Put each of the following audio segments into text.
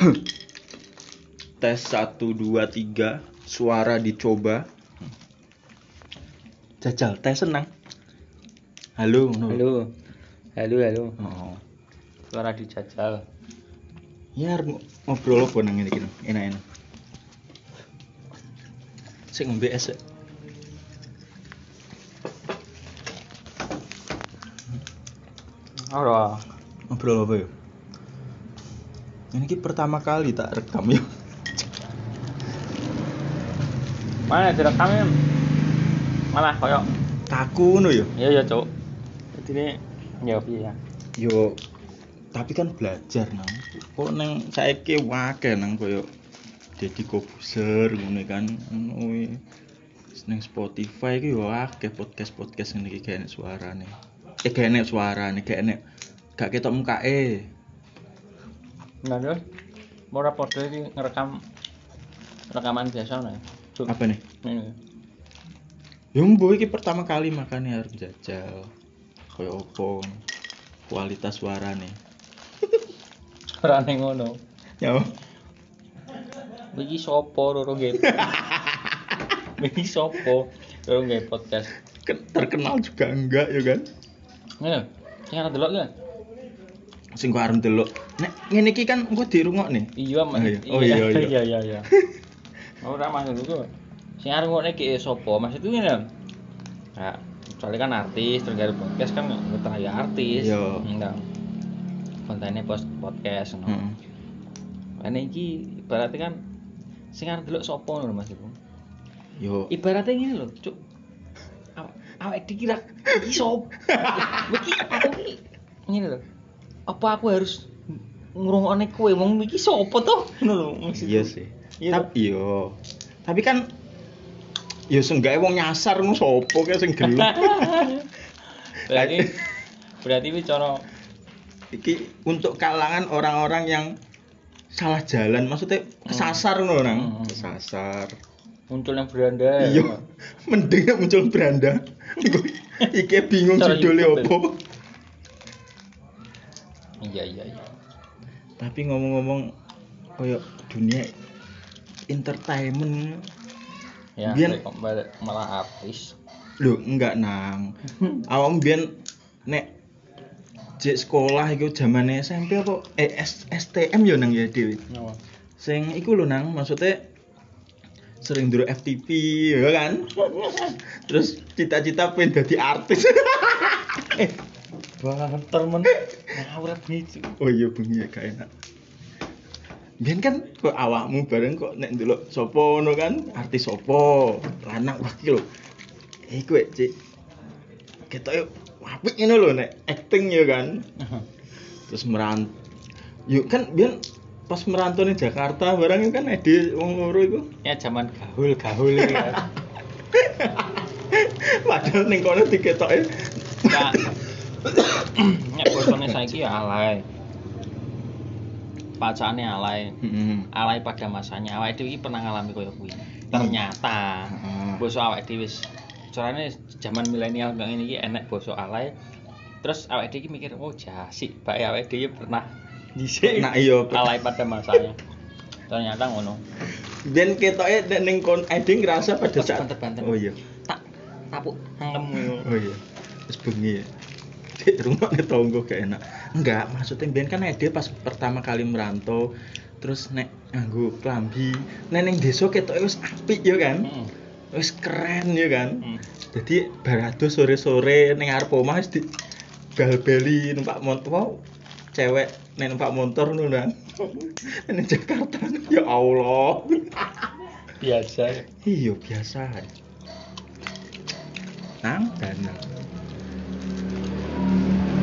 tes 1 2 3 suara dicoba jajal tes senang halo ngono. Halo. Halo, halo. oh Suara dijajal. ya ngobrol apa nang ngene iki no? enak-enak sik ngombe es. Ora. ngobrol apa ya ini pertama kali tak rekam ya Mana direkam ya? Malah koyo kaku ngono ya iya ya, Cuk. Jadi ini ya piye ya? yo tapi kan belajar nang kok neng saiki wakeh nang koyo Deddy Kobuser ngono kan ngono kuwi. neng Spotify iki yo akeh podcast-podcast ngene iki gak enek suarane eh gak enek suarane gak enek gak ketok mukake Nah, terus ora padha iki ngerekam rekaman biasa nih. Apa nih Ini. yo mbo iki pertama kali makanya harus jajal koyo opo kualitas suarane Suarane ngono. yo Iki sopo loro nggih. Iki sopo loro nggih podcast. Ke- terkenal juga enggak ya kan Ngene. Sing arep delok ya? Sing kok arep delok nek ngene iki kan engko dirungokne Iya, Mas. Oh, iya. Oh, iya, iya. iya, iya, iya. Ora maksud itu. Sing arep ngene iki sopo? Maksud itu ngene. Ya, soalnya kan artis terus podcast kan ngetar ya artis. Iya. Enggak. Kontennya post podcast ngono. Heeh. Karena iki ibaratnya kan sing arep delok sopo ngono Mas itu. yo Ibaratnya ngene lho, Cuk. Awak dikira iki sopo? Iki aku iki ngene lho. Apa aku harus ngrungokne kowe? Wong iki sopo to? Ngono lho iya sih. Iya. tapi yo tapi kan yo seenggaknya wong nyasar ngono sapa kae sing gelu? Berarti berarti ini cara iki untuk kalangan orang-orang yang salah jalan maksudnya kesasar ngono nang. Hmm. kesasar. Muncul yang beranda. Iya. Mending muncul beranda. Iki bingung judulnya opo iya iya iya tapi ngomong-ngomong koyo dunia entertainment ya balik malah artis Lho, enggak nang. Awam biyen nek jek sekolah iku zamane SMP apa eh S- STM yo nang ya dhewe. Nyawa. Sing iku lho nang, maksudnya sering dulu FTV ya kan. Terus cita-cita pengen dadi artis. eh, banter men ngawur nih oh iya bengi ya gak enak. Biyen kan kok awakmu bareng kok nek ndelok sapa ngono kan, artis sapa, lanang wah iki lho. Iku wek, Cik. Ketoke apik ngono lho nek acting ya kan. Terus merant Yuk kan biyen pas merantau ning Jakarta barang itu kan ede wong loro iku. ya zaman gaul gaul ini kan Padahal ning kono diketoke ya ya bosone saiki ya alay pacane alay Heeh. alay pada masanya awake dhewe iki pernah ngalami koyo kuwi ternyata Heeh. bosok awake dhewe wis carane zaman milenial kayak ngene iki enek bosok alay terus awake dhewe iki mikir oh jasik bae awake dhewe pernah dhisik Nah, iya, alay pada masanya ternyata ngono Dan ketoke nek ning kon ede ngerasa pada saat. Oh iya. tak tapuk hangem Oh iya. Terus bengi ya. Di rumah tonggo gak enak. Enggak, maksudnya biyen kan ede pas pertama kali merantau terus nek nganggo klambi, nek ning desa ketoke wis apik ya kan. Heeh. Wis keren ya kan. Hmm. Jadi barado sore-sore ning arep omah wis di bal-bali numpak motor. Cewek nek numpak motor ngono kan. Ning Jakarta ya Allah. biasa Iya biasa. Nang dana.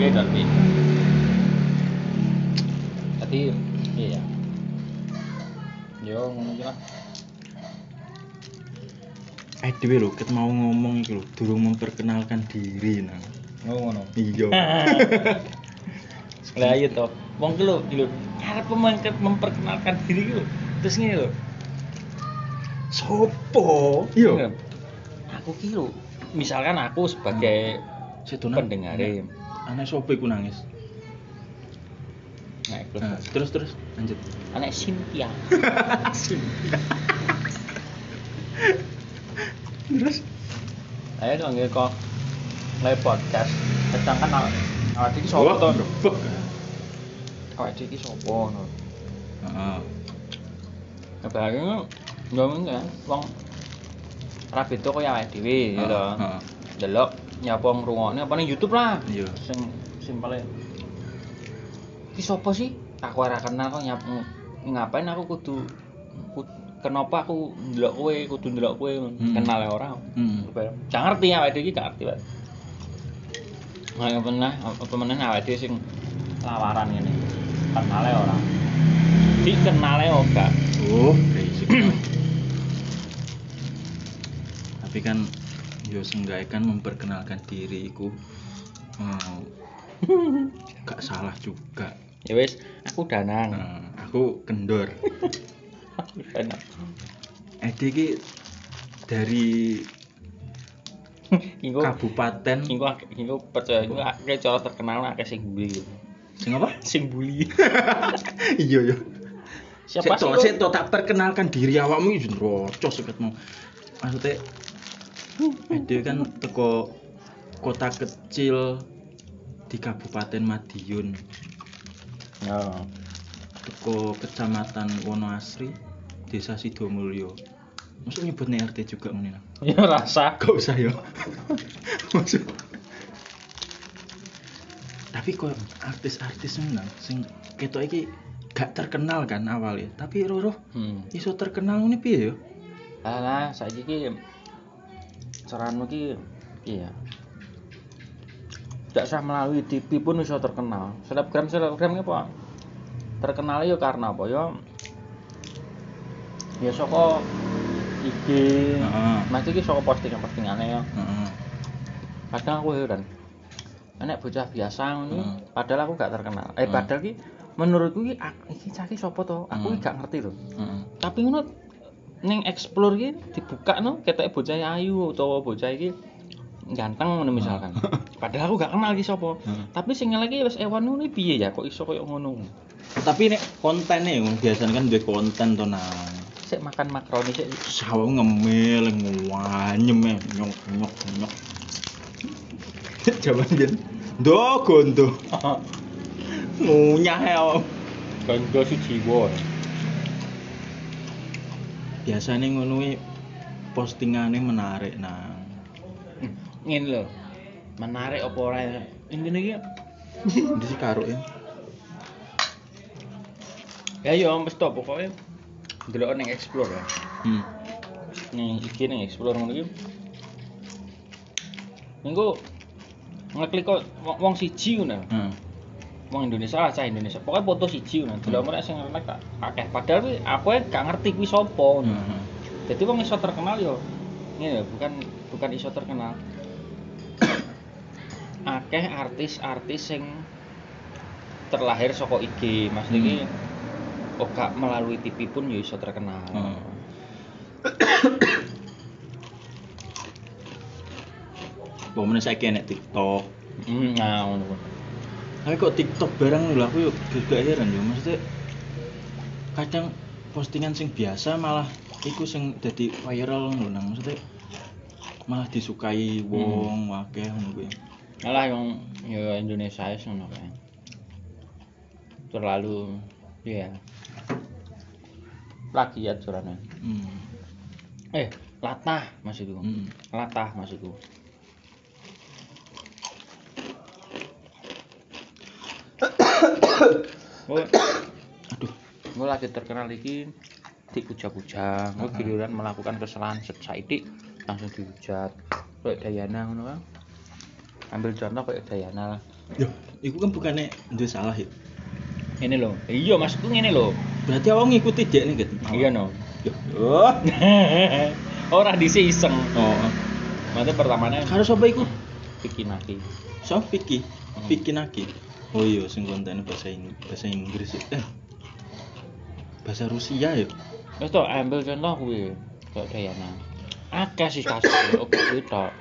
Beda tapi tapi iya. Yo ngono iki lah. Eh dhewe lho, ket mau ngomong iki lho, durung memperkenalkan diri nang. oh ngono. Iya. lah iya toh. Wong ki lho iki lho arep mem- memperkenalkan diri ki lho. Terus ngene lho. Sopo? Iya. aku ki lho misalkan aku sebagai Sedonan. pendengar Aneh sopo iku nangis? Nah. Nah, terus terus lanjut. Anak Cynthia. terus Ayo dong nggih kok live podcast. Sedangkan awak awak iki sapa to? brebek. Awak iki sapa ngono. Heeh. Kebayang yo kan wong rapi itu kaya awake dhewe ya. Heeh. Delok nyapa ngrungokne apa ning YouTube lah. Iya. Sing simpele. Iki sapa sih? Aku ora kenal kok nyap ngapain aku kudu ku- kenapa aku ndelok kowe kudu ndelok kowe Hmm. kenal ora. Hmm. Gak ngerti awake dhewe iki gak ngerti, Pak. Nggak pernah apa meneh awake dhewe sing lawaran ngene. Kenale ora. Dikenale ora. Oh, basic. Tapi kan yo seenggaknya kan memperkenalkan diri iku oh, gak salah juga. Ya wis, aku danang. Nah, aku kendor. Enak. Edi dari kabupaten akeh- iku percaya iku akeh cara terkenal akeh sing bully. sing apa? Sing bully. Iya iya. Siapa sih? Tak perkenalkan diri awakmu iki rocos seketmu. Maksudnya Edi kan teko kota kecil di Kabupaten Madiun, Ya. teko Kecamatan Wonoasri, Desa Sidomulyo. Maksud nyebut RT juga ngene. nah? Ya rasa. Gak usah ya. Maksud Tapi kok artis-artis menang sing ketok iki gak terkenal kan awalnya, tapi Roro Hmm. iso terkenal ngene piye ya? Alah, saiki ki saranmu ki iya. Tidak usah melalui TV pun bisa terkenal. Selebgram selebgram ki apa? Terkenal ya karena apa ya? Ya saka IG. Heeh. Mas iki saka postingan-postingane ya. Heeh. Kadang aku heran. Enek bocah biasa ngono, Hmm. padahal aku gak terkenal. Eh Hmm. padahal ki menurutku ki iki cah ki sapa to? Aku ki Hmm. gak ngerti loh. Tapi ngono ning explore ki dibuka no ketoke bocah ayu utawa bocah iki ganteng ngono misalkan. Padahal aku gak kenal iki sapa. Hmm. Tapi sing lagi wis ewan ngono piye ya kok iso koyo ngono. Tapi nek kontennya yang biasanya kan duwe konten to nang. Sik makan makaroni sik. Sawo ngemil ngwanyem e, nyok nyok nyok. Jaman yen ndo gondo ngunyah ya. Ganggo si jiwa. Biasanya ngono kuwi postingane menarik nang. Ngene lho. Menarik apa ora ya? Intine iki Ndi sih karo ya? ya yo wis to pokoke delok ning explore ya. Hmm. Ning iki ning explore ngono iki. Minggu ngeklik kok wong- siji ngono. Heeh. Wong Indonesia lah, cah Indonesia. Pokoknya foto siji ngono. Delok mereka sing ngerti tak akeh. Padahal kuwi aku ae gak ngerti kuwi sapa ngono. Heeh. Jadi wong iso terkenal yo. Ini ya, bukan bukan iso terkenal. akeh artis-artis sing terlahir saka IG. Mas iki oh gak melalui TV pun yo iso terkenal. Hmm. Pokoknya saya kena TikTok. Hmm, nah. Tapi kok TikTok barang lho aku juga heran yo maksudnya kadang postingan sing biasa malah iku sing jadi viral lho nang maksudnya malah disukai wong wakeh ngono kuwi. Alah yang yo Indonesia wis ngono kae. Terlalu ya. Plagiat curane. Hmm. Eh, latah maksudku. Hmm. Latah maksudku. Gue, Aduh, gue lagi terkenal iki dipuja-puja, gue Heeh. giliran melakukan kesalahan saidik langsung dihujat. Kayak Dayana ngono kan. Ambil contoh kayak Dayana lah. yo, iku kan bukannya duwe salah ya. Ini loh. Iya, maksudku ngene loh. Berarti awak ngikuti dia nih gitu. Iya no. Oh. Ora disi iseng. Oh. Maksudnya pertamanya Karo sapa iku? bikin lagi. So Hmm. Piki Naki. Oh iya, sing kontennya bahasa Ing bahasa Inggris. Eh. Bahasa Rusia ya. Wes to ambil contoh kuwi kayak Dayana. Akeh sih kasus oke kuwi tok.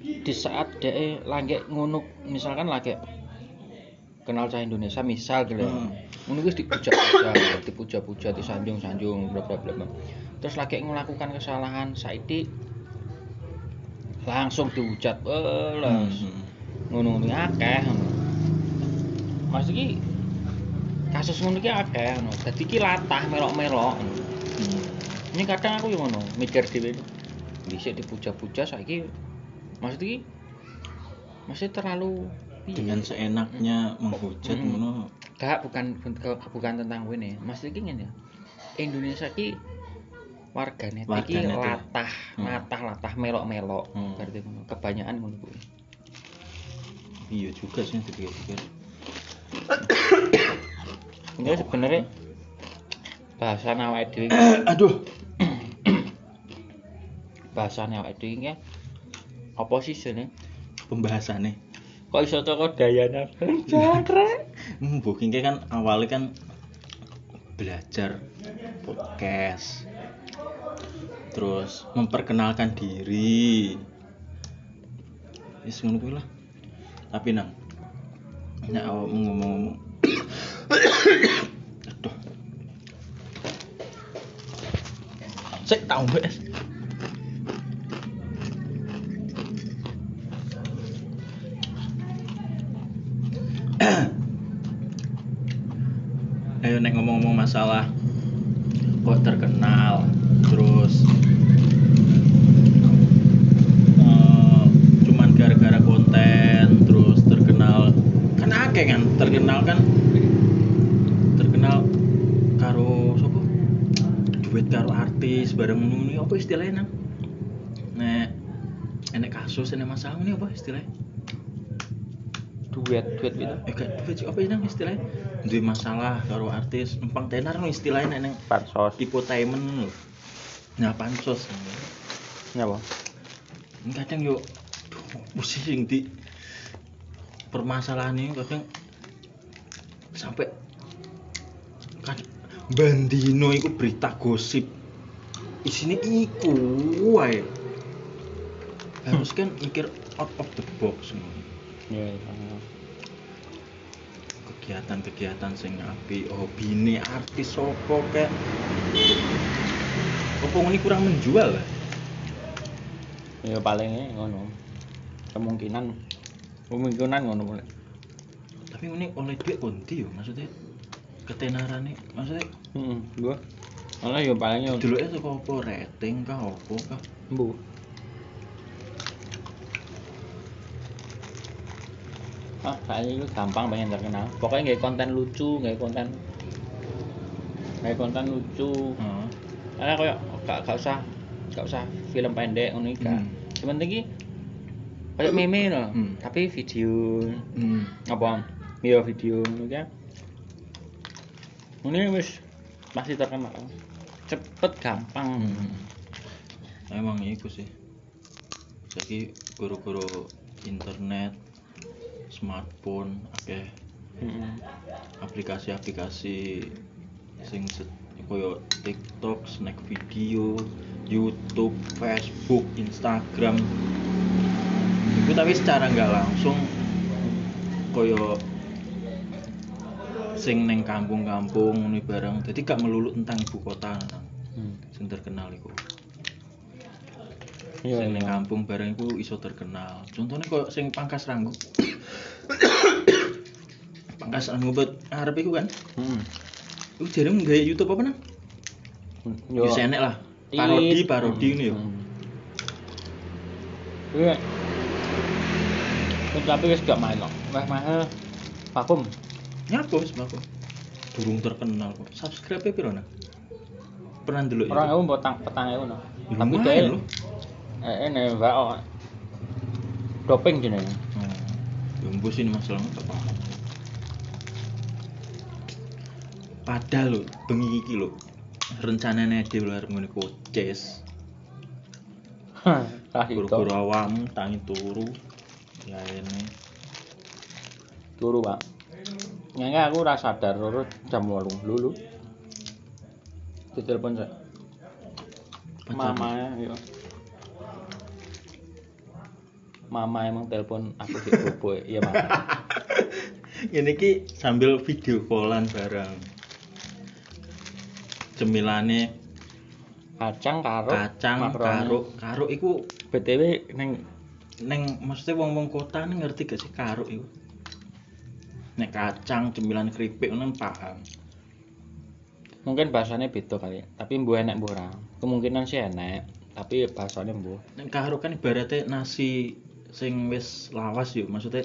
Di saat dia lagi ngunuk misalkan lagi kenal cah Indonesia misal gitu ya. Hmm. Ngono wis dipuja-puja, dipuja-puja, disanjung-sanjung, bla bla bla. bla. Terus lagi melakukan kesalahan saiki langsung dihujat. Eh, langsung. Hmm. Ngono-ngono iki akeh ngono. Mas iki kasus ngono iki akeh ngono. Dadi iki latah melok-melok. ngono. Hmm. Ini kadang aku yang ngono, mikir dhewe. Dhisik dipuja-puja saiki maksud iki masih terlalu dengan seenaknya menghujat Hmm. ngono Gak, bukan bukan tentang ini. Maksud iki ngene ya. Indonesia ki warganet iki Warganet, ya. latah, Hmm. latah, latah melok-melok. Hmm. Berarti ngono. Kebanyakan ngono kuwi. Iya juga sih dipikir-pikir Ini sebenarnya bahasa awake dhewe aduh. Bahasane awake dhewe iki apa sih sini? pembahasannya. Kok iso toko dayana? Jangkrik. hmm, booking kan awalnya kan belajar podcast. Terus memperkenalkan diri. Ngono kuwi lah tapi nang. Nek awakmu ngomong-ngomong aduh. Sik tau mbak ayo nek ngomong-ngomong masalah kok terkenal ngono ini apa istilahnya nang? Nek enek kasus enek masalah ini apa istilahnya? Duet, duet gitu. eh gak duet sih apa nang istilahnya? Duwe masalah karo artis numpang tenar no istilahnya neng Pansos. infotainment lho nah pansos. Nyapa? ini kadang duh, pusing di permasalahan ini kadang sampai kan bandino iku berita gosip isine iku wae harus kan mikir out of the box ngono. Iya, iya. kegiatan-kegiatan sing apik hobine artis sopo kek opo ngene kurang menjual lah Ya paling ngono. Kemungkinan kemungkinan ngono boleh. tapi ngene oleh duit konti yo maksudnya ketenarane maksudnya Heeh, gua. Malah ya paling ya dulu itu apa rating kah apa kah Bu. Ah, kayaknya itu gampang pengen terkenal. Pokoknya nggak konten lucu, nggak konten nggak konten lucu. Heeh. Karena kayak gak, gak usah gak usah film pendek ngono iki. Hmm. Cuman iki kayak meme loh, Hmm. tapi video hmm. apa? Ya video ngono kan. Ini wis masih terkenal. Cepet gampang. Hmm. emang iku sih jadi guru-guru internet smartphone akeh Heeh. aplikasi-aplikasi sing koyo TikTok, snack video, YouTube, Facebook, Instagram. Itu tapi secara nggak langsung koyo sing neng kampung-kampung ini barang. Jadi gak melulu tentang ibu kota. Hmm. sing terkenal iku. Iya, sing ning iya. kampung barang iku iso terkenal. Contohnya koyo sing pangkas ranggu. pangkas ranggu buat arep iku kan. Heeh. Iku jarang YouTube apa nang? Yo. Bisa enek lah. Parodi, It. parodi ini ya. Hmm. Iya. Tapi wis gak main kok. Wah mahal. Vakum. Nyapa wis aku. Durung terkenal kok. Subscribe-e piro nang? Pernah dulu ya? Orang ewu petang petang ewu no. Ya, Tapi dia eh ini enggak oh. Doping jenenge. Oh. Ya mbus ini masalahnya gak paham. Padahal lho, bengi iki lho. Rencanane dhewe lho arep ngene koces. Itu. Guru-guru awam tangi turu. Ya ini. Turu, Pak. Nyanyi aku ora sadar loro jam 8 lulu. Ditelepon saya. Mama ya. Mama emang telepon aku di bobo iya mama. Ini ki sambil video callan bareng. Cemilane Kacang karo kacang makaroni. karo karo iku BTW neng neng maksudnya wong-wong kota nih ngerti gak sih karo iku? Nek kacang cemilan keripik ngono paham. Mungkin bahasanya beda kali, tapi mbuh enek mbuh ora. Kemungkinan sih enek, tapi bahasanya mbuh. Nek karo kan ibaratnya nasi sing wis lawas yuk, maksudnya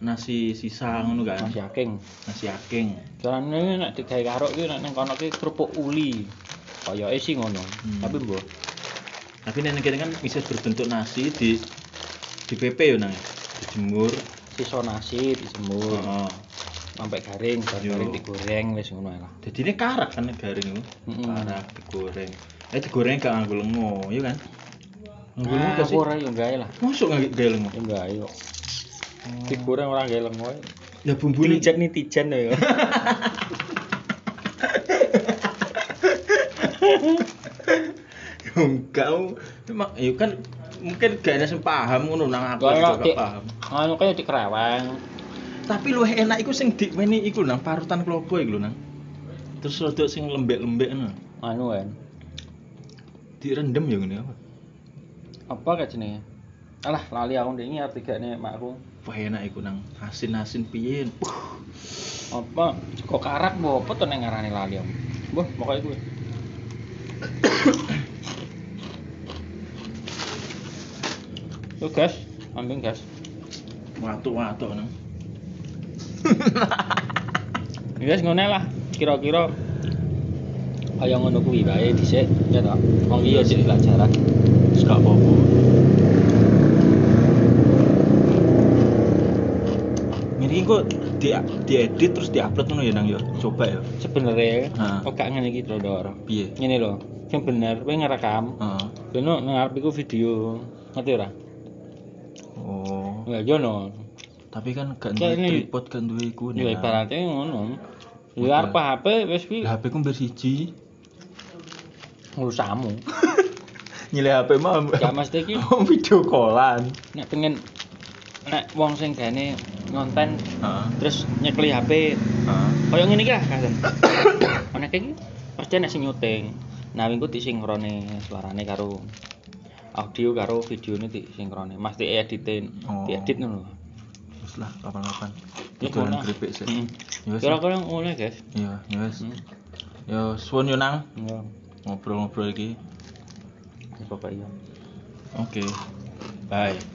nasi sisa ngono kan. Nasi aking. Nasi aking. Soalnya nek digawe karo iki nek ning kono ki kerupuk uli. Kayak sih ngono, Hmm. tapi mbuh. Tapi nek kene kan bisa berbentuk nasi di di PP yo nang. Dijemur. Sisa nasi dijemur Heeh. Sampai garing, Yo. garing digoreng wis ngono lah. Jadi ini karak kan garing itu. Mm-mm. Karak digoreng. Eh digoreng gak nganggo lengo, iya kan? Nganggo lengo Nah, gak sih? aku ora yo gawe lah. Masuk nggak gawe lengo? Ya gawe yo. Digoreng ora gawe lengo. Ya bumbu nih. Nitijan nitijan yo. Enggak, emang ya kan mungkin gak ada yang paham ngono nang aku juga gak paham. Anu kayak dikereweng. Tapi luwih enak iku sing diweni iku nang parutan klopo iku nang. Terus rada sing lembek-lembek ngono. Anu kan. Direndam ya ngene apa? Apa kayak jenenge? Alah, lali aku ndek arti gak nek makku. Wah enak iku nang asin-asin piye. Apa kok karak mbok apa to nek ngarani lali aku. Mbah, pokoke kuwi. Yo gas, ambil gas. Watu-watu nang. Ya wis ngene lah, kira-kira kaya ngono kuwi wae dhisik, ya toh. Wong iki yo sik pelajaran. Terus gak apa-apa. Ini kok di diedit terus diupload ngono ya nang ya. Coba ya. Nah. kok gak ngene iki to, Dor. Piye? Ngene lho, sing bener kowe ngerekam. Heeh. Dene nang arep iku video. Ngerti ora? Oh. Ya yo no. Tapi kan gak duwe ini- tripod gak duwe iku Ya nih. ibaratnya ngono. Ya arep HP wis Lah HP ku mbir siji. urusamu. Nyile HP mah Ya mesti iki video callan. nek pengen nek wong sing gane ngonten Heeh. terus nyekli HP Heeh. Kaya ngene iki lah kan. Ana iki pasti ana sing nyuting. Nah, minggu disinkrone suarane karo audio karo videone disinkrone. Mas dieditin, Oh. diedit ngono. Lah kapan-kapan. Ya, ngono. keripik sih. Ya. Kira-kira ngono, guys. Iya, ya wis. Hmm. Ya suwun yo nang Ya, ngobrol-ngobrol iki. pokoke iya. Oke. Bye.